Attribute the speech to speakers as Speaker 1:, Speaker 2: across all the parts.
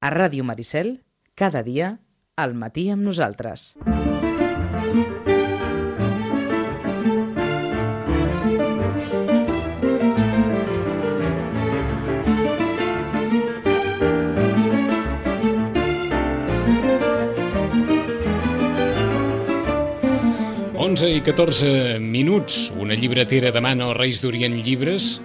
Speaker 1: A Ràdio Maricel, cada dia, al matí amb nosaltres.
Speaker 2: Onze i 14 minuts. Una llibretera demana als Reis d'Orient llibres.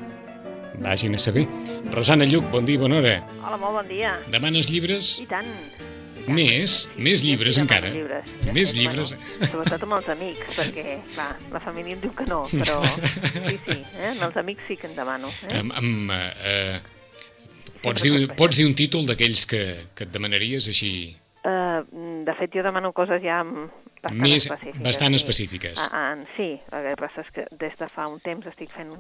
Speaker 2: Vagin a saber. Rosana Lluc, bon dia i bona hora.
Speaker 3: Hola, molt bon dia.
Speaker 2: Demanes llibres?
Speaker 3: I tant.
Speaker 2: Més? Més llibres
Speaker 3: Sí,
Speaker 2: encara?
Speaker 3: Llibres. De
Speaker 2: Més
Speaker 3: fet,
Speaker 2: llibres?
Speaker 3: Bueno, sobretot amb els amics, perquè, clar, la família em diu que no, però sí, sí, eh? amb els amics sí que en demano. Eh?
Speaker 2: Amb, amb, eh, eh, pots, dir,
Speaker 3: pot
Speaker 2: pots dir un títol d'aquells que, que et demanaries així?
Speaker 3: Uh, de fet, jo demano coses ja bastant
Speaker 2: Més-
Speaker 3: específiques.
Speaker 2: bastant
Speaker 3: sí.
Speaker 2: específiques.
Speaker 3: Ah, ah, sí, el que passa és que des de fa un temps estic fent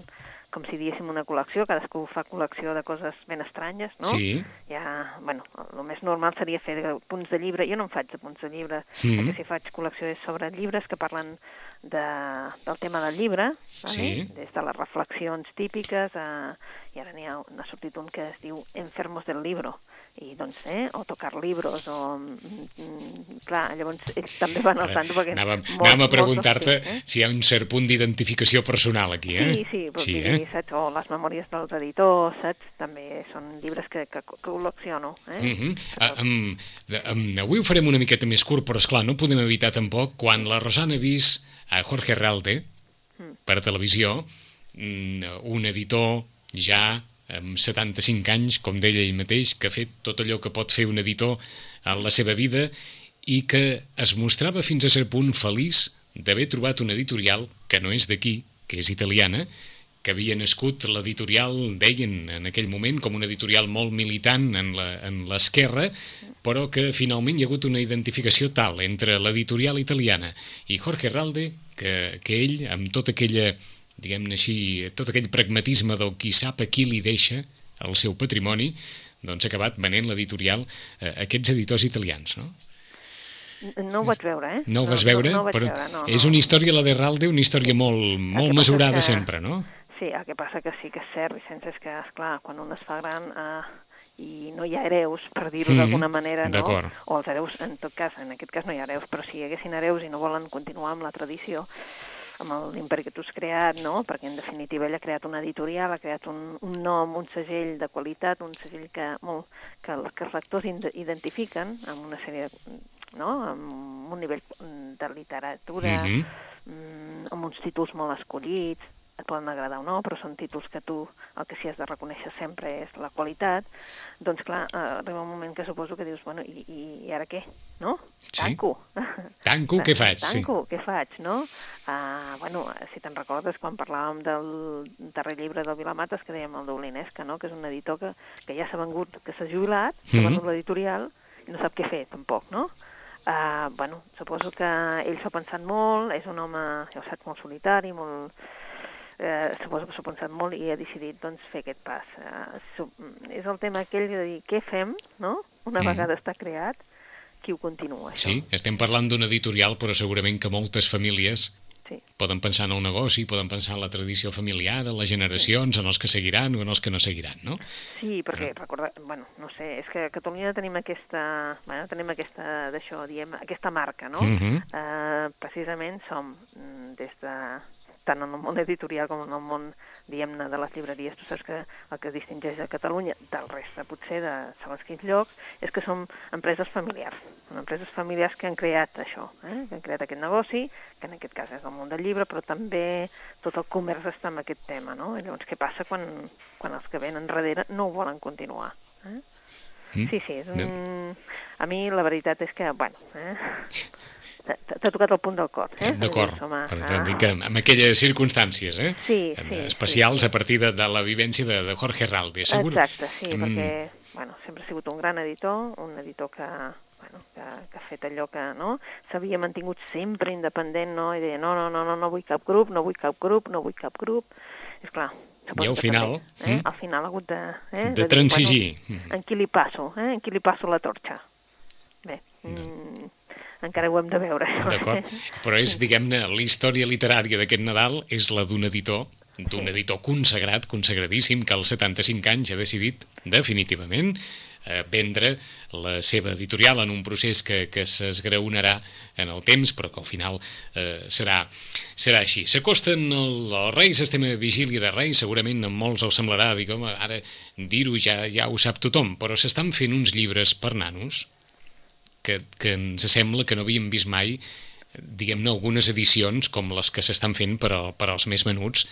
Speaker 3: com si diéssim una col·lecció, cadascú fa col·lecció de coses ben estranyes, no?
Speaker 2: Sí.
Speaker 3: Ja, bueno, el més normal seria fer punts de llibre. Jo no en faig de punts de llibre, el que si faig col·lecció és sobre llibres que parlen de, del tema del llibre, vale?
Speaker 2: Sí.
Speaker 3: des de les reflexions típiques, a, i ara n'hi ha, n'ha sortit un que es diu Enfermos del libro, i doncs, eh, o tocar libros, o... Mm, mm, clar, llavors ells també van al tanto perquè...
Speaker 2: Anàvem,
Speaker 3: molts-
Speaker 2: anàvem a preguntar-te
Speaker 3: els
Speaker 2: si hi ha un cert punt d'identificació personal aquí, eh?
Speaker 3: Sí, sí, però
Speaker 2: sí, eh?
Speaker 3: saps? O les memòries dels editors, saps? També són llibres que, que, que col·lecciono, eh?
Speaker 2: Uh -huh. uh, um, um, avui ho farem una miqueta més curt, però és clar, no podem evitar tampoc quan la Rosana ha vist a Jorge Realde
Speaker 3: Mm.
Speaker 2: per a televisió, mm, un editor ja amb 75 anys, com deia ell mateix, que ha fet tot allò que pot fer un editor en la seva vida i que es mostrava fins a cert punt feliç d'haver trobat una editorial que no és d'aquí, que és italiana, que havia nascut l'editorial, deien en aquell moment, com una editorial molt militant en l'esquerra, però que finalment hi ha hagut una identificació tal entre l'editorial italiana i Jorge Ralde, que, que ell, amb tota aquella, diguem-ne així, tot aquell pragmatisme del qui sap a qui li deixa el seu patrimoni, doncs ha acabat venent l'editorial a aquests editors italians, no?
Speaker 3: No ho vaig veure, eh?
Speaker 2: No ho vas veure?
Speaker 3: No, no vaig
Speaker 2: però
Speaker 3: veure, no.
Speaker 2: és
Speaker 3: no.
Speaker 2: una història, la de Ralde, una història molt, molt
Speaker 3: passa
Speaker 2: mesurada
Speaker 3: que-
Speaker 2: sempre, no?
Speaker 3: Sí, el que passa que sí que és cert, Vicenç, és que, esclar, quan un es fa gran eh, i no hi ha hereus, per dir-ho
Speaker 2: Mhm,
Speaker 3: d'alguna manera, no? O els hereus, en tot cas, en aquest cas no hi ha hereus, però si hi haguessin hereus i no volen continuar amb la tradició, amb l'imperi que tu has creat, no? perquè en definitiva ell ha creat una editorial, ha creat un, un nom, un segell de qualitat, un segell que, molt, que, que els lectors ide- identifiquen amb una sèrie de, no? amb un nivell de literatura,
Speaker 2: Mhm.
Speaker 3: mm, amb uns títols molt escollits, et poden agradar o no, però són títols que tu el que sí has de reconèixer sempre és la qualitat, doncs clar, eh, arriba un moment que suposo que dius, bueno, i, i, ara què, no?
Speaker 2: Sí.
Speaker 3: Tanco.
Speaker 2: Tanco, què faig? Sí.
Speaker 3: Tanco, què faig, no? Uh, bueno, si te'n recordes, quan parlàvem del darrer llibre del Vilamates, que dèiem el d'Olinesca, no? que és un editor que, que ja s'ha vengut, que s'ha jubilat, s'ha
Speaker 2: Mhm.
Speaker 3: venut l'editorial, i no sap què fer, tampoc, no? Uh, bueno, suposo que ell s'ho ha pensat molt, és un home, ja ho saps, molt solitari, molt... Eh, suposo que s'ho ha pensat molt i ha decidit doncs, fer aquest pas. Eh, és el tema aquell de dir què fem, no? Una
Speaker 2: Mhm.
Speaker 3: vegada està creat, qui ho continua, això?
Speaker 2: Sí, estem parlant d'un editorial, però segurament que moltes famílies
Speaker 3: sí.
Speaker 2: poden pensar en el negoci, poden pensar en la tradició familiar, en les generacions, en els que seguiran o en els que no seguiran, no?
Speaker 3: Sí, perquè recorda, bueno, no sé, és que a Catalunya tenim aquesta, bueno, tenim aquesta, d'això, diem, aquesta marca, no?
Speaker 2: Mhm.
Speaker 3: eh, precisament som mm, des de tant en el món editorial com en el món, diguem-ne, de les llibreries. Tu saps que el que distingeix a Catalunya del reste, potser, de segons quins llocs, és que som empreses familiars. Són empreses familiars que han creat això, eh? que han creat aquest negoci, que en aquest cas és el món del llibre, però també tot el comerç està en aquest tema, no? I llavors, què passa quan, quan els que venen darrere no ho volen continuar? Eh?
Speaker 2: Mm?
Speaker 3: Sí, sí, és un... A mi la veritat és que, bueno, eh? t'ha tocat el punt del cor. Eh?
Speaker 2: D'acord,
Speaker 3: ah,
Speaker 2: dir que amb aquelles circumstàncies, eh?
Speaker 3: Sí, sí,
Speaker 2: Especials
Speaker 3: sí,
Speaker 2: a partir de, de la vivència de, de Jorge Ralde, segur?
Speaker 3: Exacte, sí,
Speaker 2: Mm,
Speaker 3: perquè bueno, sempre ha sigut un gran editor, un editor que, bueno, que, que ha fet allò que no s'havia mantingut sempre independent, no? i deia no, no, no, no, no vull cap grup, no vull cap grup, no vull cap grup. És clar,
Speaker 2: I al final,
Speaker 3: també, eh?
Speaker 2: mm.
Speaker 3: al final ha hagut de... Eh?
Speaker 2: De
Speaker 3: dir,
Speaker 2: transigir.
Speaker 3: Bueno, en qui li passo, eh? en qui li passo la torxa. Bé, mm, encara ho hem de veure.
Speaker 2: D'acord, però és, diguem-ne, la història literària d'aquest Nadal és la d'un editor, d'un
Speaker 3: Sí.
Speaker 2: editor consagrat, consagradíssim, que als 75 anys ha decidit definitivament eh, vendre la seva editorial en un procés que, que s'esgraonarà en el temps, però que al final eh, serà, serà així. S'acosten el, els Reis, estem a vigília de Reis, segurament a molts els semblarà, home, ara dir-ho ja, ja ho sap tothom, però s'estan fent uns llibres per nanos que, que ens sembla que no havíem vist mai diguem-ne, algunes edicions com les que s'estan fent per, a, per als més menuts,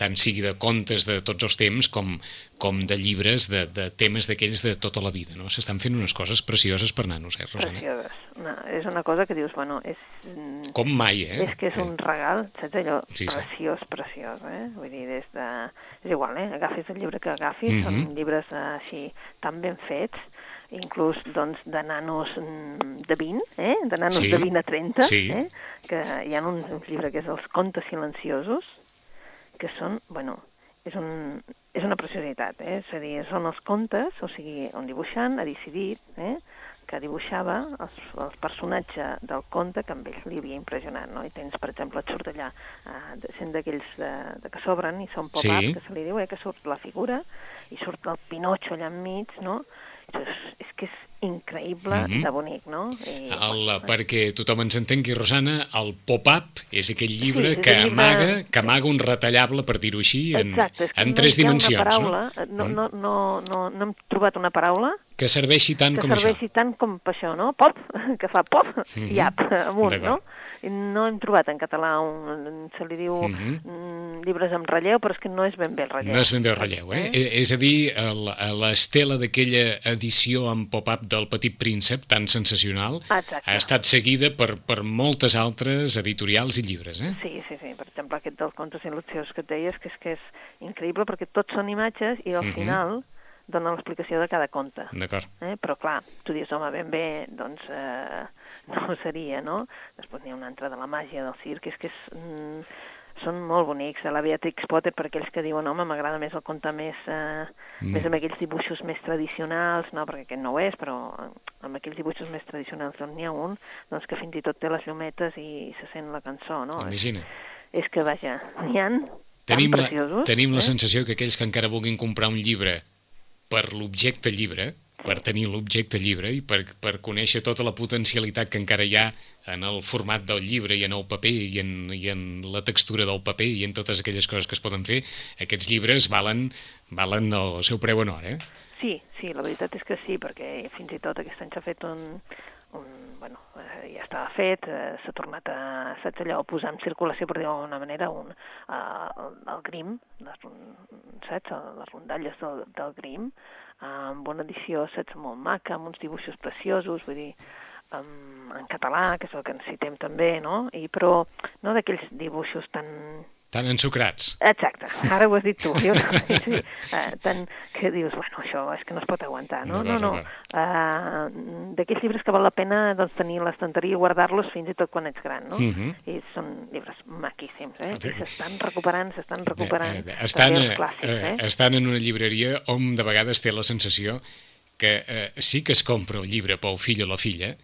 Speaker 2: tant sigui de contes de tots els temps com, com de llibres de, de temes d'aquells de tota la vida, no? S'estan fent unes coses precioses per nanos, eh, Rosana?
Speaker 3: Precioses. No, és una cosa que dius, bueno, és...
Speaker 2: Com mai, eh?
Speaker 3: És que és un regal, saps allò?
Speaker 2: Sí, sí.
Speaker 3: preciós, preciós, eh? Vull dir, des de... És igual, eh? Agafis el llibre que agafis,
Speaker 2: Mhm.
Speaker 3: són llibres eh, així tan ben fets, inclús doncs, de nanos mm, de 20, eh? de nanos
Speaker 2: Sí.
Speaker 3: de 20 a 30,
Speaker 2: Sí.
Speaker 3: eh? que hi ha un, un llibre que és Els contes silenciosos, que són, bueno, és, un, és una preciositat, eh? és a dir, són els contes, o sigui, un dibuixant ha decidit eh? que dibuixava els, els personatges del conte que amb ells li havia impressionat, no? I tens, per exemple, et surt allà, eh, sent d'aquells de, de que s'obren i són pop-up,
Speaker 2: Sí.
Speaker 3: que se li diu, eh, que surt la figura, i surt el Pinotxo allà enmig, no? És que és increïble
Speaker 2: Mhm.
Speaker 3: de bonic, no? I,
Speaker 2: El, perquè tothom ens entengui, Rosana, el pop-up és aquell llibre
Speaker 3: Sí, és
Speaker 2: que,
Speaker 3: llibre-
Speaker 2: amaga, que amaga un retallable, per dir-ho així, en,
Speaker 3: Exacte, que
Speaker 2: en
Speaker 3: no
Speaker 2: tres dimensions.
Speaker 3: Una paraula, eh, no?
Speaker 2: Mm.
Speaker 3: No, no, no, no hem trobat una paraula
Speaker 2: Que serveixi tant
Speaker 3: que
Speaker 2: com
Speaker 3: serveixi
Speaker 2: això.
Speaker 3: tant com per això, no? Pop, que fa pop
Speaker 2: Mhm.
Speaker 3: i ap, amunt, no? No hem trobat en català, un, se li diu
Speaker 2: Mhm.
Speaker 3: mm, llibres amb relleu, però és que no és ben bé el relleu.
Speaker 2: No és ben bé el relleu, eh? eh? És a dir, el- l'estela d'aquella edició en pop-up del Petit Príncep, tan sensacional,
Speaker 3: Exacte.
Speaker 2: ha estat seguida per, per moltes altres editorials i llibres, eh?
Speaker 3: Sí, sí, sí. Per exemple, aquest dels contes il·lustracions que et deies, que és que és increïble perquè tots són imatges i al
Speaker 2: Mhm.
Speaker 3: final dona l'explicació de cada conte.
Speaker 2: D'acord.
Speaker 3: Eh? Però clar, tu dius, home, ben bé, doncs eh, no ho seria, no? Després n'hi ha una altra de la màgia del circ, és que és, mm, són molt bonics. La Beatrix Potter, per aquells que diuen, home, m'agrada més el conte més, eh,
Speaker 2: Mm.
Speaker 3: més amb aquells dibuixos més tradicionals, no, perquè aquest no ho és, però amb aquells dibuixos més tradicionals on n'hi ha un, doncs que fins i tot té les llumetes i se sent la cançó, no?
Speaker 2: Imagina.
Speaker 3: És que, vaja, n'hi ha
Speaker 2: Tenim la, tenim la
Speaker 3: eh?
Speaker 2: sensació que aquells que encara vulguin comprar un llibre per l'objecte llibre, per tenir l'objecte llibre i per, per conèixer tota la potencialitat que encara hi ha en el format del llibre i en el paper i en, i en la textura del paper i en totes aquelles coses que es poden fer, aquests llibres valen, valen el seu preu en hora, eh?
Speaker 3: Sí, sí, la veritat és que sí, perquè fins i tot aquest any s'ha fet un, un bueno, eh, ja estava fet, eh, s'ha tornat a, saps allò, a posar en circulació, per dir-ho d'alguna manera, un, eh, el, el grim, les, saps, les rondalles del, del grim, eh, amb una edició, saps, molt maca, amb uns dibuixos preciosos, vull dir, en, en català, que és el que necessitem també, no? I, però no d'aquells dibuixos tan,
Speaker 2: Tan ensucrats.
Speaker 3: Exacte, ara ho has dit tu. Jo, sí, uh, tant que dius, bueno, això és que no es pot aguantar, no?
Speaker 2: D'acord,
Speaker 3: No, no. Uh, D'aquells llibres que val la pena doncs, tenir l'estanteria i guardar-los fins i tot quan ets gran, no?
Speaker 2: Mhm.
Speaker 3: I són llibres maquíssims, eh?
Speaker 2: Sí.
Speaker 3: I s'estan recuperant, s'estan recuperant.
Speaker 2: Eh, eh, estan, eh,
Speaker 3: clàssics,
Speaker 2: eh,
Speaker 3: eh?
Speaker 2: estan en una llibreria on de vegades té la sensació que eh, sí que es compra el llibre pel fill o la filla,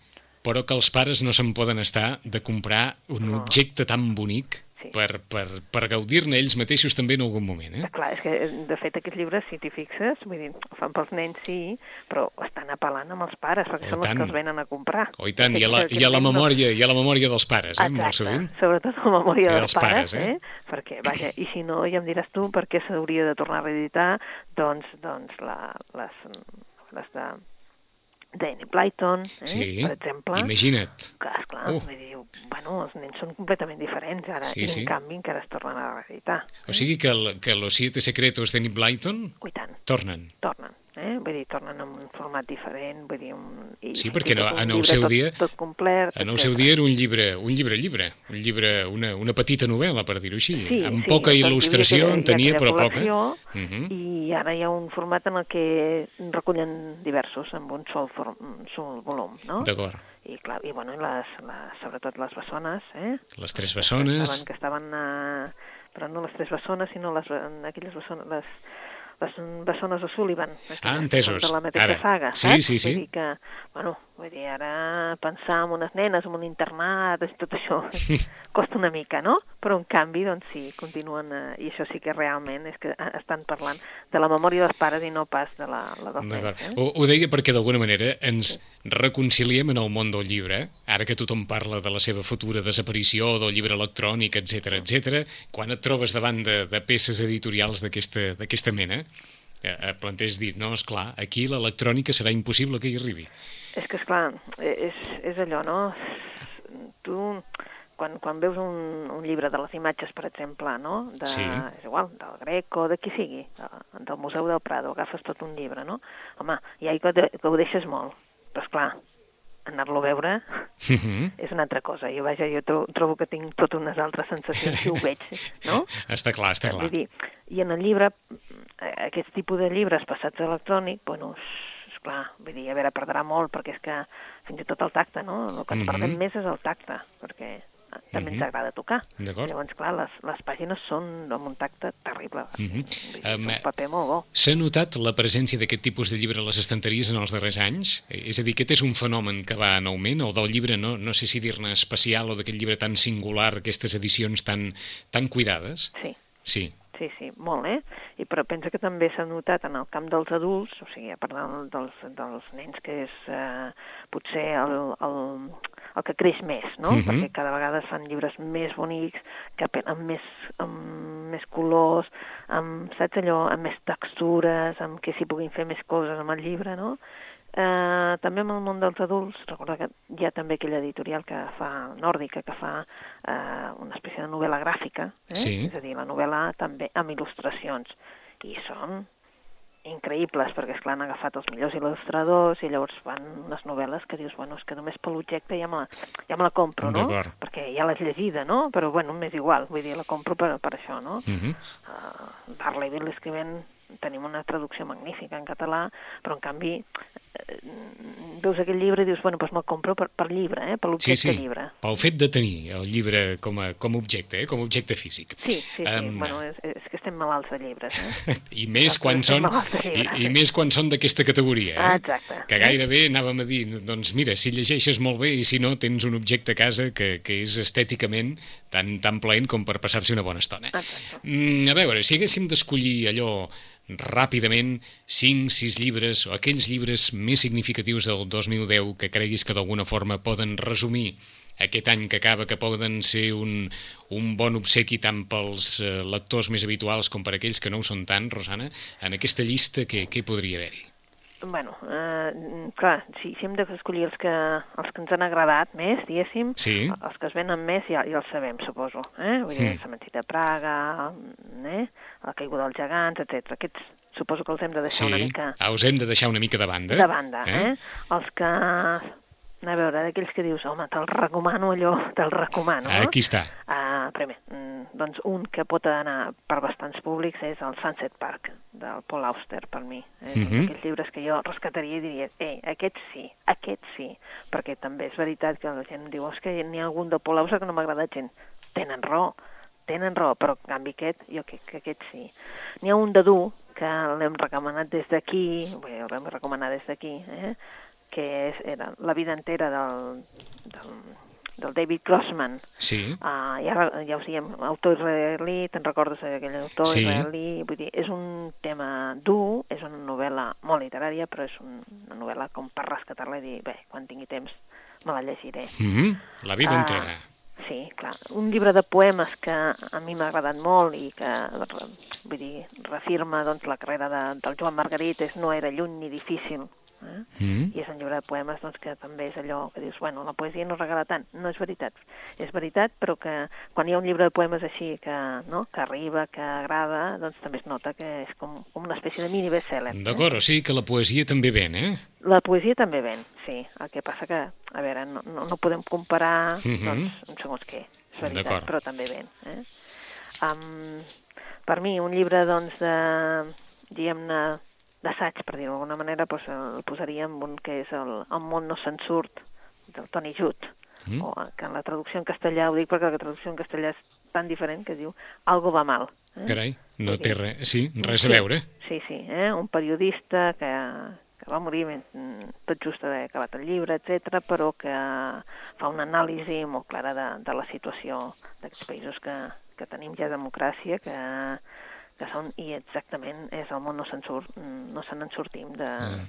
Speaker 2: però que els pares no se'n poden estar de comprar un
Speaker 3: No.
Speaker 2: objecte tan bonic
Speaker 3: Sí.
Speaker 2: per, per, per gaudir-ne ells mateixos també en algun moment. Eh?
Speaker 3: Clar, és que, de fet, aquests llibres, si t'hi fixes, vull dir, ho fan pels nens, sí, però estan apel·lant amb els pares, perquè
Speaker 2: Oh,
Speaker 3: són
Speaker 2: tant.
Speaker 3: els que els venen a comprar.
Speaker 2: Oh, i tant, i a la, i a la memòria, i a la memòria dels pares, eh? molt
Speaker 3: Exacte,
Speaker 2: sovint.
Speaker 3: sobretot la memòria dels
Speaker 2: dels
Speaker 3: pares,
Speaker 2: pares, eh?
Speaker 3: eh? Perquè, vaja, i si no, ja em diràs tu per què s'hauria de tornar a reeditar, doncs, doncs la, les, les de Danny Blyton, eh?
Speaker 2: Sí,
Speaker 3: per exemple.
Speaker 2: imagina't.
Speaker 3: Que, esclar,
Speaker 2: Uh.
Speaker 3: vull dir, bueno, els nens són completament diferents ara,
Speaker 2: Sí,
Speaker 3: i
Speaker 2: sí.
Speaker 3: en canvi encara es tornen a reeditar.
Speaker 2: O sigui que, el, que Los Siete Secretos de Nick Blyton
Speaker 3: tant,
Speaker 2: tornen.
Speaker 3: tornen, eh? Vull dir, tornen en un format diferent, vull dir... Un, i
Speaker 2: Sí, perquè no- en el seu
Speaker 3: tot,
Speaker 2: dia-
Speaker 3: Tot complet,
Speaker 2: En el seu dia era un llibre, un llibre llibre, un llibre, una, una petita novel·la, per dir-ho així,
Speaker 3: Sí,
Speaker 2: amb
Speaker 3: sí,
Speaker 2: poca il·lustració, en tenia, però poca.
Speaker 3: col·lecció,
Speaker 2: Mhm.
Speaker 3: I ara hi ha un format en el que recullen diversos, amb un sol, form, un sol volum, no?
Speaker 2: D'acord.
Speaker 3: I, clar, i bueno, les, les, sobretot les bessones, eh?
Speaker 2: Les tres
Speaker 3: Que
Speaker 2: bessones,
Speaker 3: estaven, que estaven eh, però no les tres bessones, sinó les, aquelles bessones, les bessones de Sullivan.
Speaker 2: Ah, entesos.
Speaker 3: De la mateixa
Speaker 2: Ara.
Speaker 3: saga,
Speaker 2: Sí,
Speaker 3: saps?
Speaker 2: sí, sí.
Speaker 3: Vull dir que bueno, vull dir, ara pensar en unes nenes, en un internat, tot això costa una mica, no? Però en canvi, doncs sí, continuen, eh, i això sí que realment és que eh, estan parlant de la memòria dels pares i no pas de la, la dels nens. Eh?
Speaker 2: Ho, ho deia perquè d'alguna manera ens reconciliem en el món del llibre, ara que tothom parla de la seva futura desaparició, del llibre electrònic, etc etc. quan et trobes davant de, de peces editorials d'aquesta mena, eh, planteges dir, no, és clar, aquí l'electrònica serà impossible que hi arribi.
Speaker 3: És que, és clar, és, és allò, no? Tu, quan, quan veus un, un llibre de les imatges, per exemple, no? De,
Speaker 2: sí.
Speaker 3: És igual, del Greco, de qui sigui, del Museu del Prado, agafes tot un llibre, no? Home, hi que, que ho deixes molt, però, esclar, anar-lo a veure uh -huh. és una altra cosa. Jo, vaja, jo trobo, trobo que tinc totes unes altres sensacions si ho veig, no?
Speaker 2: Està clar, està clar.
Speaker 3: Dir, I en el llibre, aquest tipus de llibres passats a electrònic, bueno, és clar, vull dir, a veure, perdrà molt, perquè és que fins i tot el tacte, no? El que ens uh -huh. perdem més és el tacte, perquè també uh -huh. ens agrada tocar. Llavors, clar, les, les pàgines són amb un tacte terrible. Uh -huh. um, un paper molt bo.
Speaker 2: S'ha notat la presència d'aquest tipus de llibre a les estanteries en els darrers anys? És a dir, aquest és un fenomen que va en augment, o del llibre, no, no sé si dir-ne especial, o d'aquest llibre tan singular, aquestes edicions tan, tan cuidades?
Speaker 3: Sí.
Speaker 2: Sí.
Speaker 3: Sí, sí, molt, eh? I però pensa que també s'ha notat en el camp dels adults, o sigui, a part dels, dels nens, que és eh, potser el, el, el que creix més, no? Uh
Speaker 2: Mhm.
Speaker 3: -huh. Perquè cada vegada fan llibres més bonics, que amb més, amb més colors, amb, saps allò, amb més textures, amb que s'hi puguin fer més coses amb el llibre, no? Eh, també amb el món dels adults, recorda que hi ha també aquella editorial que fa, nòrdica, que fa eh, una espècie de novel·la gràfica, eh?
Speaker 2: Sí.
Speaker 3: és a dir, la novel·la també amb il·lustracions, i són increïbles, perquè esclar han agafat els millors il·lustradors i llavors fan unes novel·les que dius, bueno, és que només per l'objecte ja, me la, ja me la compro, no? Perquè ja l'has llegida, no? Però bueno, m'és igual, vull dir, la compro per, per això, no?
Speaker 2: Uh -huh.
Speaker 3: uh, Darley l'escrivent tenim una traducció magnífica en català, però en canvi eh, veus aquell llibre i dius, bueno, doncs me'l compro per, per llibre, eh? per l'objecte
Speaker 2: sí, sí.
Speaker 3: llibre.
Speaker 2: pel fet de tenir el llibre com a, com a objecte, eh? com a objecte físic.
Speaker 3: Sí, sí, sí. Um, bueno, és, és que estem malalts de llibres. Eh?
Speaker 2: I més quan són i, i més quan són d'aquesta categoria, eh?
Speaker 3: Ah, exacte.
Speaker 2: Que gairebé anàvem a dir, doncs mira, si llegeixes molt bé i si no, tens un objecte a casa que, que és estèticament tan, tan plaent com per passar-se una bona estona.
Speaker 3: Exacte.
Speaker 2: Mm, a veure, si haguéssim d'escollir allò ràpidament 5, 6 llibres o aquells llibres més significatius del 2010 que creguis que d'alguna forma poden resumir aquest any que acaba, que poden ser un, un bon obsequi tant pels eh, lectors més habituals com per aquells que no ho són tant, Rosana, en aquesta llista què, què podria haver-hi?
Speaker 3: Bueno, eh, clar, si, si hem d'escollir els, que, els que ens han agradat més, diguéssim,
Speaker 2: sí.
Speaker 3: els que es venen més ja, ja els sabem, suposo. Eh? Vull dir, mm. el cementiri de Praga, eh? la caiguda dels gegants, etc. Aquests suposo que els hem de deixar
Speaker 2: sí.
Speaker 3: una mica...
Speaker 2: Ah, us hem de deixar una mica de banda.
Speaker 3: De banda, eh? eh? Els que a veure, d'aquells que dius, home, te'l recomano allò, te'l recomano.
Speaker 2: Ah, aquí està.
Speaker 3: Uh, primer, doncs un que pot anar per bastants públics és el Sunset Park, del Paul Auster, per mi. És uh -huh. aquells llibres que jo rescataria i diria, eh, aquest sí, aquest sí, perquè també és veritat que la gent diu, és que n'hi ha algun de Paul Auster que no m'agrada gent. Tenen raó, tenen raó, però en canvi aquest, jo crec que aquest sí. N'hi ha un de dur, que l'hem recomanat des d'aquí, bé, l'hem recomanat des d'aquí, eh? Que és, era la vida entera del, del, del David Grossman.
Speaker 2: Sí.
Speaker 3: Uh, ja, ja ho diem, autor israelí, te'n recordes d'aquell autor
Speaker 2: sí.
Speaker 3: israelí? Vull dir, és un tema dur, és una novel·la molt literària, però és un, una novel·la com per rescatar-la i dir, bé, quan tingui temps me la llegiré.
Speaker 2: Mm -hmm. La vida uh, entera.
Speaker 3: Sí, clar. Un llibre de poemes que a mi m'ha agradat molt i que, vull dir, refirma doncs, la carrera de, del Joan Margarit és No era lluny ni difícil, Eh?
Speaker 2: Mm.
Speaker 3: I és un llibre de poemes doncs, que també és allò que dius, bueno, la poesia no regala tant. No és veritat. És veritat, però que quan hi ha un llibre de poemes així que, no? que arriba, que agrada, doncs també es nota que és com, com una espècie de mini bestseller.
Speaker 2: D'acord,
Speaker 3: eh?
Speaker 2: o sigui que la poesia també ven, eh?
Speaker 3: La poesia també ven, sí. El que passa que, a veure, no, no, no podem comparar mm -hmm. doncs, segons què, és veritat, però també ven. Eh? Um, per mi, un llibre, doncs, de, diguem-ne, d'assaig, per dir-ho d'alguna manera, doncs el posaríem un que és el, el món no se'n surt, del Toni Jut, mm. o que en la traducció en castellà, ho dic perquè la traducció en castellà és tan diferent que diu Algo va mal.
Speaker 2: Eh? Carai, no té res, sí, res a veure.
Speaker 3: Sí, sí, eh? un periodista que, que va morir ben, tot just d'haver acabat el llibre, etc, però que fa una anàlisi molt clara de, de la situació d'aquests països que, que tenim ja democràcia, que, que són, i exactament és el món no se'n surt, no se n'en sortim de, mm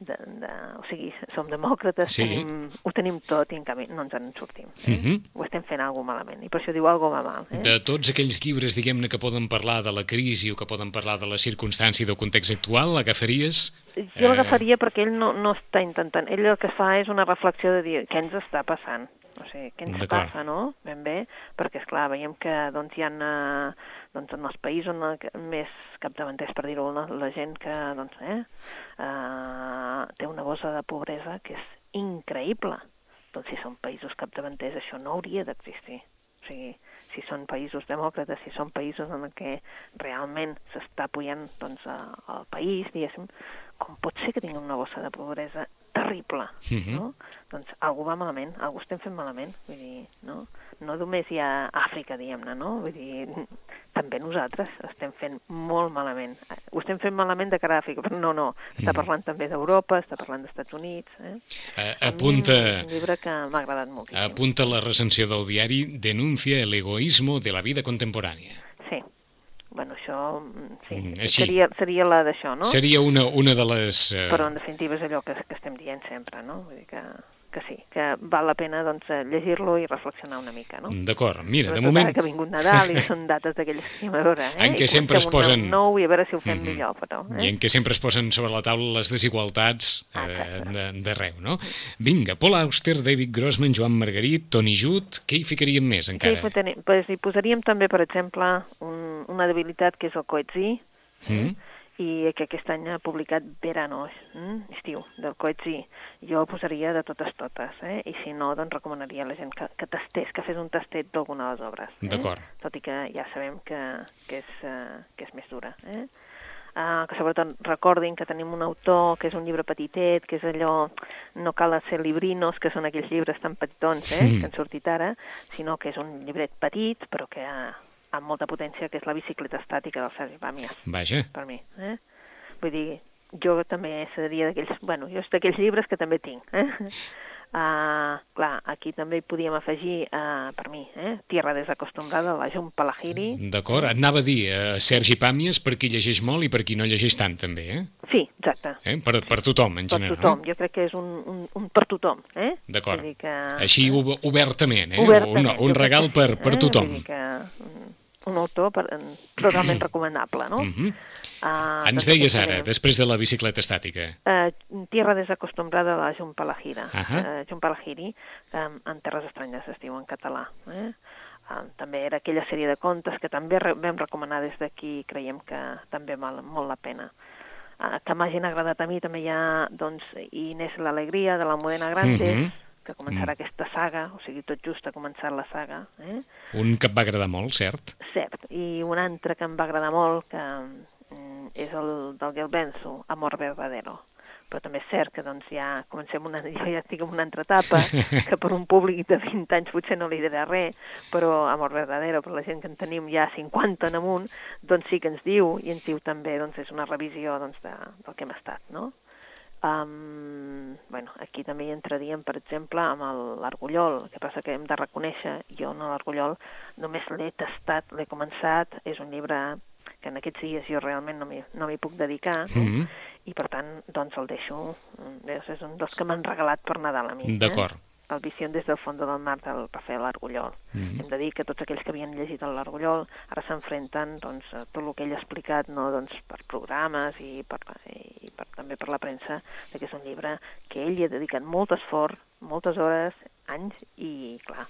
Speaker 3: de, de, o sigui, som demòcrates,
Speaker 2: Sí.
Speaker 3: tenim, ho tenim tot i en canvi no ens en sortim. Eh?
Speaker 2: Mhm.
Speaker 3: Ho estem fent alguna malament i per això diu alguna mal. Eh?
Speaker 2: De tots aquells llibres, diguem-ne, que poden parlar de la crisi o que poden parlar de la circumstància i del context actual, l'agafaries?
Speaker 3: Jo l'agafaria perquè ell no, no està intentant... Ell el que fa és una reflexió de dir què ens està passant. O sigui, què ens passa, no? Ben bé, perquè, és clar veiem que doncs, hi ha eh, doncs, en els països on, més capdavanters, per dir-ho, la gent que doncs, eh, eh, té una bossa de pobresa que és increïble. Doncs si són països capdavanters, això no hauria d'existir. O sigui, si són països demòcrates, si són països en què realment s'està apoyant doncs, al país, diguéssim, com pot ser que tinguin una bossa de pobresa terrible,
Speaker 2: Mhm.
Speaker 3: no? Doncs algú va malament, algú estem fent malament, vull dir, no? No només hi ha Àfrica, diguem-ne, no? Vull dir, també nosaltres estem fent molt malament. Ho estem fent malament de cara a Àfrica, però no, no. Està
Speaker 2: Mhm.
Speaker 3: parlant també d'Europa, està parlant dels Estats Units, eh? A mi
Speaker 2: apunta,
Speaker 3: un llibre que m'ha agradat moltíssim.
Speaker 2: apunta la recensió del diari denuncia el egoísmo de la vida contemporània.
Speaker 3: Sí. Bueno, això, mm, sí,
Speaker 2: Mm, així.
Speaker 3: seria, seria la d'això, no?
Speaker 2: Seria una, una de les... Eh,
Speaker 3: Però en definitiva és allò que, que estem dient sempre, no? Vull dir que, que sí, que val la pena doncs, eh, llegir-lo i reflexionar una mica, no?
Speaker 2: D'acord, mira, de moment...
Speaker 3: Ara que ha vingut Nadal i són dates d'aquelles que diem a veure, eh?
Speaker 2: En què
Speaker 3: I
Speaker 2: sempre es posen-
Speaker 3: Nou i a veure si ho fem
Speaker 2: Mhm.
Speaker 3: millor, però...
Speaker 2: I
Speaker 3: Eh?
Speaker 2: en què sempre es posen sobre la taula les desigualtats eh,
Speaker 3: Exacte.
Speaker 2: de- d'arreu, no? Vinga, Paul Auster, David Grossman, Joan Margarit, Toni Jut, què hi ficaríem més
Speaker 3: Què hi,
Speaker 2: encara?
Speaker 3: fotem- pues, hi posaríem també, per exemple, un, una debilitat que és el Coetzee,
Speaker 2: Mm?
Speaker 3: I que aquest any ha publicat Veranos, mm? estiu, del Coetzee. Jo ho posaria de totes totes, eh? i si no, doncs recomanaria a la gent que, que tastés, que fes un tastet d'alguna de les obres. Eh?
Speaker 2: D'acord.
Speaker 3: Tot i que ja sabem que, que, és, uh, que és més dura. Eh? Uh, que sobretot recordin que tenim un autor que és un llibre petitet, que és allò, no cal ser librinos, que són aquells llibres tan petitons eh,
Speaker 2: Mm.
Speaker 3: que han sortit ara, sinó que és un llibret petit, però que amb molta potència, que és la bicicleta estàtica del Sergi Pàmies
Speaker 2: Vaja,
Speaker 3: per mi. Eh? Vull dir, jo també seria d'aquells... Bueno, jo és d'aquells llibres que també tinc. Eh? Uh, clar, aquí també hi podíem afegir, uh, per mi, eh? Tierra desacostumbrada, la Jun Palahiri.
Speaker 2: d'acord. Anava a dir eh, Sergi Pàmies per qui llegeix molt i per qui no llegeix tant, també, eh?
Speaker 3: Sí, exacte.
Speaker 2: eh? Per, per tothom, en
Speaker 3: Per
Speaker 2: general.
Speaker 3: tothom. Jo crec que és un, un, un per tothom. Eh?
Speaker 2: D'acord.
Speaker 3: Que...
Speaker 2: Així ob- obertament, eh?
Speaker 3: Obertament,
Speaker 2: un, un regal per, per
Speaker 3: eh?
Speaker 2: tothom.
Speaker 3: Vull dir que un, autor per, totalment recomanable, no?
Speaker 2: Mhm.
Speaker 3: Uh,
Speaker 2: Ens deies ara, després de la bicicleta estàtica.
Speaker 3: Uh, Tierra desacostumbrada de la Jun Palahira,
Speaker 2: Ahà.
Speaker 3: uh, Jun Palahiri, um, en Terres estranyes es diu en català. Eh? Uh, també era aquella sèrie de contes que també re vam recomanar des d'aquí i creiem que també val molt la pena. Uh, que m'hagin agradat a mi també hi ha doncs, Inés l'Alegria de la Modena Grandes,
Speaker 2: Mhm.
Speaker 3: Que començarà
Speaker 2: Mm.
Speaker 3: aquesta saga, o sigui, tot just ha començat la saga. Eh?
Speaker 2: Un que et va agradar molt, cert?
Speaker 3: Cert. I un altre que em va agradar molt, que mm, és el del Gelbenzo, Amor Verdadero. Però també és cert que doncs, ja comencem una, jo ja estic en una altra etapa, que per un públic de 20 anys potser no li dirà res, però Amor Verdadero, per la gent que en tenim ja 50 en amunt, doncs sí que ens diu, i ens diu també, doncs és una revisió doncs, de, del que hem estat, no? Um, bueno, aquí també hi entraríem, per exemple, amb l'Argullol, que passa que hem de reconèixer, jo no l'Argullol només l'he tastat, l'he començat, és un llibre que en aquests dies jo realment no m'hi no puc dedicar, no?
Speaker 2: Mhm.
Speaker 3: i per tant, doncs el deixo, és, és un dels que m'han regalat per Nadal a mi.
Speaker 2: D'acord.
Speaker 3: Eh? El Visió des del fons del mar del Rafael Argullol.
Speaker 2: Mhm.
Speaker 3: Hem de dir que tots aquells que havien llegit l'Argullol ara s'enfrenten doncs, a tot el que ell ha explicat no, doncs, per programes i, per, i per, també per la premsa, que és un llibre que ell hi ha dedicat molt esforç, moltes hores, anys, i clar,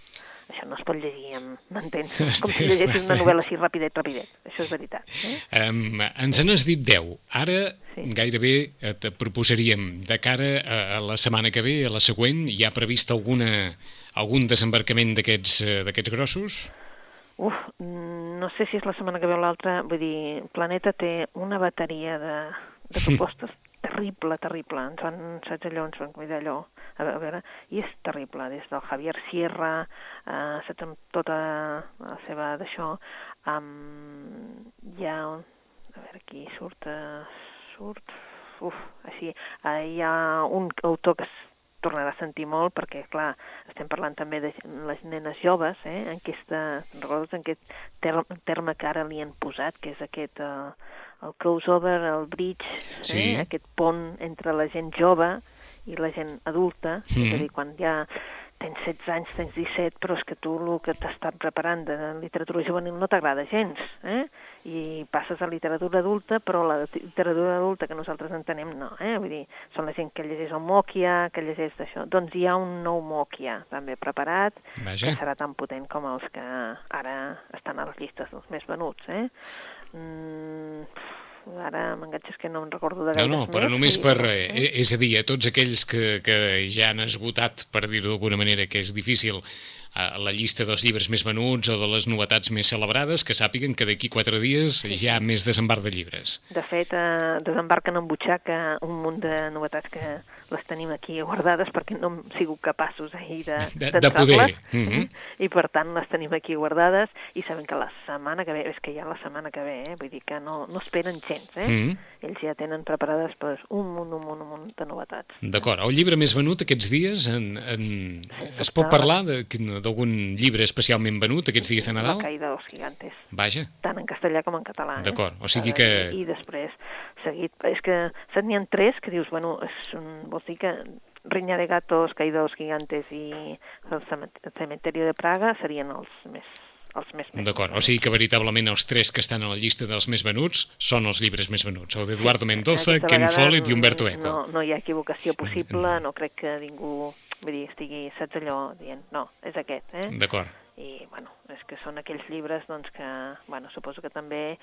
Speaker 3: això no es pot llegir, m'entens? Com si llegessis una novel·la així rapidet, rapidet. Això és veritat. Eh?
Speaker 2: Um, ens n'has dit 10. Ara
Speaker 3: Sí.
Speaker 2: gairebé et proposaríem de cara a, a la setmana que ve, a la següent, hi ha previst alguna, algun desembarcament d'aquests eh, grossos?
Speaker 3: Uf, mm, no sé si és la setmana que ve o l'altra, vull dir, Planeta té una bateria de, de propostes terrible, terrible. Ens van, saps allò, ens van cuidar allò, a veure, a veure, i és terrible, des del Javier Sierra, eh, saps, amb tota la seva d'això, um, hi ha, a veure, aquí surt, eh, surt, uf, així, eh, hi ha un autor que es tornarà a sentir molt perquè, clar, estem parlant també de les nenes joves, eh, en aquesta, en aquest terme, terme que ara li han posat, que és aquest, eh, el crossover, el bridge,
Speaker 2: Sí.
Speaker 3: eh, aquest pont entre la gent jove i la gent adulta, mm. és a dir, quan ja tens 16 anys, tens 17, però és que tu el que t'està preparant de literatura juvenil no t'agrada gens, eh? I passes a literatura adulta, però la literatura adulta que nosaltres entenem no, eh? Vull dir, són la gent que llegeix el Mòquia, que llegeix d'això. Doncs hi ha un nou Mòquia també preparat,
Speaker 2: Vaja.
Speaker 3: que serà tan potent com els que ara estan a les llistes dels més venuts, eh? Mm, ara m'enganxes que no em recordo de
Speaker 2: No,
Speaker 3: gaires
Speaker 2: no, però
Speaker 3: més,
Speaker 2: només
Speaker 3: i-
Speaker 2: per... Eh, és a dir, a tots aquells que, que ja han esgotat, per dir-ho d'alguna manera, que és difícil eh, la llista dels llibres més venuts o de les novetats més celebrades, que sàpiguen que d'aquí quatre dies hi ha més desembarc de llibres.
Speaker 3: De fet, eh, desembarquen en butxaca un munt de novetats que les tenim aquí guardades perquè no hem sigut capaços ahir de,
Speaker 2: De- de poder. Mhm.
Speaker 3: I per tant les tenim aquí guardades i sabem que la setmana que ve, és que ja la setmana que ve, eh? vull dir que no, no esperen gens, eh?
Speaker 2: Mhm.
Speaker 3: Ells ja tenen preparades pues, un munt, un munt, un munt de novetats.
Speaker 2: D'acord. El llibre més venut aquests dies, en, en... es pot parlar d'algun llibre especialment venut aquests dies de
Speaker 3: La
Speaker 2: Nadal?
Speaker 3: caïda dels gigantes.
Speaker 2: Vaja.
Speaker 3: tant en castellà com en català. Eh?
Speaker 2: D'acord, o sigui
Speaker 3: Eh,
Speaker 2: que-
Speaker 3: I després, seguit, és que saps, n'hi ha tres que dius, bueno, és un, vols dir que Riña de Gatos, Caída dels Gigantes i el Cementerio de Praga serien els més els més més
Speaker 2: D'acord, o sigui que veritablement els tres que estan a la llista dels més venuts són els llibres més venuts, el d'Eduardo Mendoza,
Speaker 3: Aquesta
Speaker 2: Ken Follett i Humberto Eco.
Speaker 3: No, no hi ha equivocació possible, no crec que ningú vull dir, estigui, saps allò, dient, no, és aquest, eh?
Speaker 2: D'acord.
Speaker 3: i bueno, és que són aquells llibres doncs, que bueno, suposo que també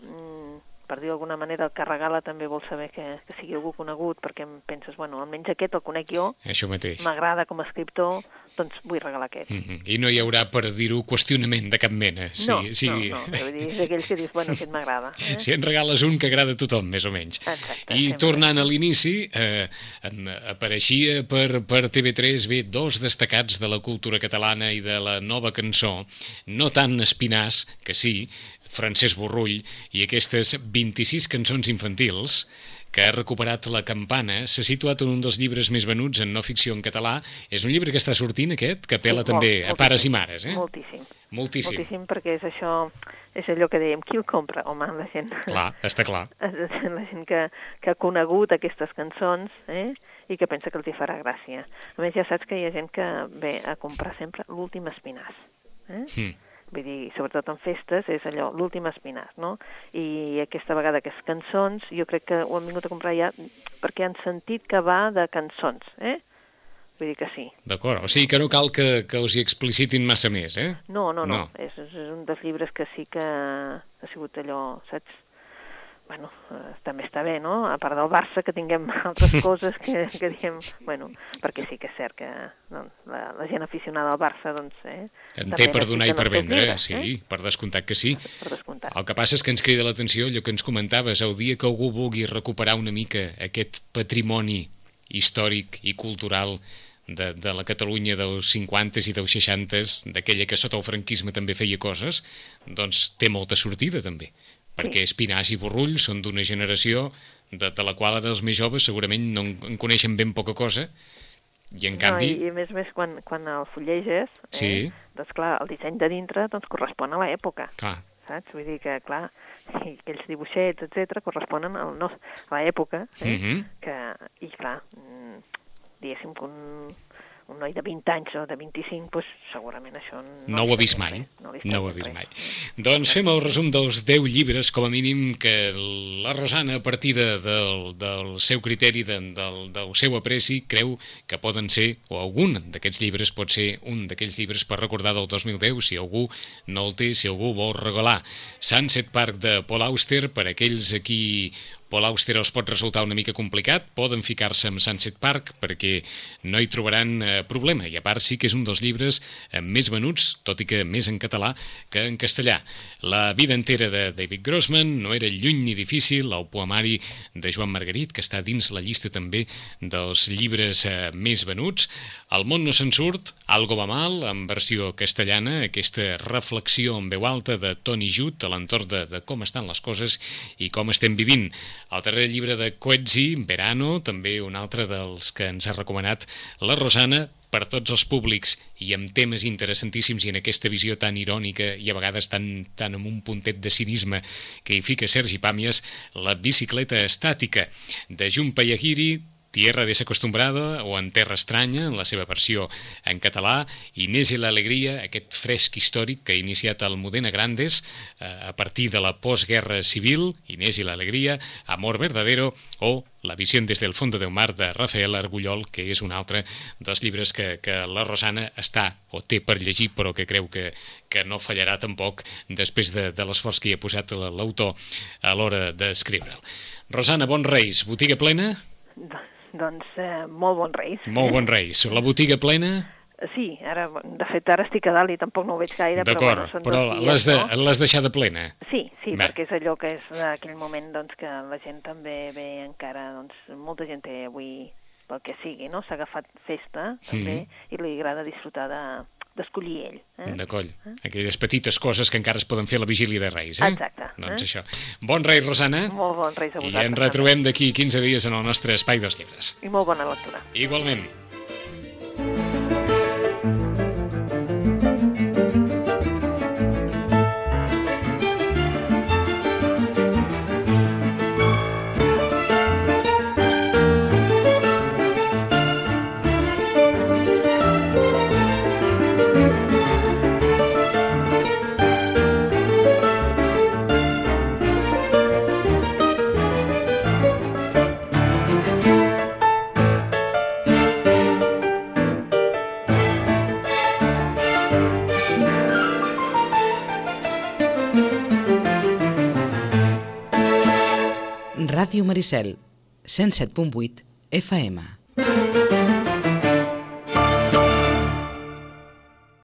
Speaker 3: mm, per dir d'alguna manera el que regala també vol saber que, que sigui algú conegut perquè em penses, bueno, almenys aquest el conec jo
Speaker 2: Això mateix.
Speaker 3: m'agrada com a escriptor doncs vull regalar aquest
Speaker 2: Mm -hmm. I no hi haurà, per dir-ho, qüestionament de cap mena. Sí,
Speaker 3: no,
Speaker 2: sí.
Speaker 3: no, no, vull dir, és aquells que dius, bueno, aquest m'agrada eh?
Speaker 2: Si en regales un que agrada a tothom, més o menys.
Speaker 3: Exacte,
Speaker 2: I
Speaker 3: sempre.
Speaker 2: tornant a l'inici, eh, apareixia per, per TV3 bé dos destacats de la cultura catalana i de la nova cançó, no tant Espinàs, que sí, Francesc Borrull, i aquestes 26 cançons infantils que ha recuperat la campana, s'ha situat en un dels llibres més venuts en no ficció en català. És un llibre que està sortint, aquest, que apela
Speaker 3: Sí,
Speaker 2: també
Speaker 3: molt,
Speaker 2: a pares i mares, eh?
Speaker 3: moltíssim
Speaker 2: Moltíssim.
Speaker 3: moltíssim perquè és això és allò que dèiem, qui el compra? Home, la gent
Speaker 2: Clar, està clar.
Speaker 3: la gent que, que ha conegut aquestes cançons eh? i que pensa que els hi farà gràcia. A més, ja saps que hi ha gent que ve a comprar sempre l'últim espinàs. Eh?
Speaker 2: Mm.
Speaker 3: Vull dir, sobretot en festes, és allò, l'últim espinàs, no? I aquesta vegada que és cançons, jo crec que ho han vingut a comprar ja perquè han sentit que va de cançons, eh? Vull dir que sí.
Speaker 2: D'acord, o sigui que no cal que, que us hi explicitin massa més, eh?
Speaker 3: No, no, no.
Speaker 2: No.
Speaker 3: És, és un dels llibres que sí que ha sigut allò, saps? Bueno, eh, també està bé, no? A part del Barça, que tinguem altres coses que, que diem... Bueno, perquè sí que és cert que doncs, la, la gent aficionada al Barça, doncs... Eh,
Speaker 2: En té per donar i per vendre,
Speaker 3: llibres,
Speaker 2: sí,
Speaker 3: Eh?
Speaker 2: per descomptat que sí.
Speaker 3: Per descomptat.
Speaker 2: El que passa és que ens crida l'atenció allò que ens comentaves, el dia que algú vulgui recuperar una mica aquest patrimoni històric i cultural de, de la Catalunya dels 50s i dels 60s, d'aquella que sota el franquisme també feia coses, doncs té molta sortida també, perquè Espinàs i Borrull són d'una generació de, de la qual ara els més joves segurament no en, en coneixen ben poca cosa, i en canvi...
Speaker 3: No, i, i a més a més, quan, quan el fulleges, eh,
Speaker 2: Sí.
Speaker 3: doncs clar, el disseny de dintre doncs, correspon a l'època.
Speaker 2: Clar,
Speaker 3: saps? Vull dir que, clar, i aquells dibuixets, etc corresponen al nos, a l'època, eh?
Speaker 2: Mhm.
Speaker 3: que, i clar, mm, diguéssim que un, un noi de 20 anys o de 25, doncs, segurament això no,
Speaker 2: no ho ha vist mai.
Speaker 3: No,
Speaker 2: No ho ha vist mai. Doncs fem el resum dels 10 llibres, com a mínim, que la Rosana, a partir de, del, del seu criteri, de, del, del seu apreci, creu que poden ser, o algun d'aquests llibres pot ser un d'aquells llibres per recordar del 2010, si algú no el té, si algú vol regalar. Sunset Park de Paul Auster, per aquells a qui Paul Auster els pot resultar una mica complicat, poden ficar-se amb Sunset Park perquè no hi trobaran eh, problema. I a part sí que és un dels llibres eh, més venuts, tot i que més en català que en castellà. La vida entera de David Grossman no era lluny ni difícil, el poemari de Joan Margarit, que està dins la llista també dels llibres eh, més venuts. El món no se'n surt, Algo va mal, en versió castellana, aquesta reflexió en veu alta de Toni Jut a l'entorn de, de com estan les coses i com estem vivint. El darrer llibre de Coetzi, Verano, també un altre dels que ens ha recomanat la Rosana, per tots els públics i amb temes interessantíssims i en aquesta visió tan irònica i a vegades tan, tan amb un puntet de cinisme que hi fica Sergi Pàmies, la bicicleta estàtica de Jun Payagiri, Tierra desacostumbrada o En terra estranya, en la seva versió en català, Inés i l'alegria, aquest fresc històric que ha iniciat el Modena Grandes eh, a partir de la postguerra civil, Inés i l'alegria, Amor verdadero o La visió des del fondo del mar de Rafael Argullol, que és un altre dels llibres que, que la Rosana està o té per llegir, però que creu que, que no fallarà tampoc després de, de l'esforç que hi ha posat l'autor a l'hora d'escriure'l. Rosana, bons reis, botiga plena?
Speaker 3: Doncs eh, molt bons reis.
Speaker 2: Molt bons reis. La botiga plena?
Speaker 3: Sí, ara, de fet, ara estic a dalt i tampoc no ho veig gaire, però bueno, són
Speaker 2: però l'has de, no? deixat de plena?
Speaker 3: Sí, sí, Bé. perquè és allò que és aquell moment doncs, que la gent també ve encara, doncs, molta gent té avui pel que sigui, no? S'ha agafat festa, també, mm. i li agrada disfrutar de, d'escollir ell. Eh?
Speaker 2: D'acord. Eh? Aquelles petites coses que encara es poden fer a la vigília de Reis. Eh?
Speaker 3: Exacte.
Speaker 2: Doncs eh? això. Bon Reis, Rosana.
Speaker 3: Molt bon Reis a vosaltres.
Speaker 2: I ens retrobem d'aquí 15 dies en el nostre Espai dels Llibres.
Speaker 3: I molt bona lectura.
Speaker 2: Igualment.
Speaker 1: Maricel, 107.8 FM.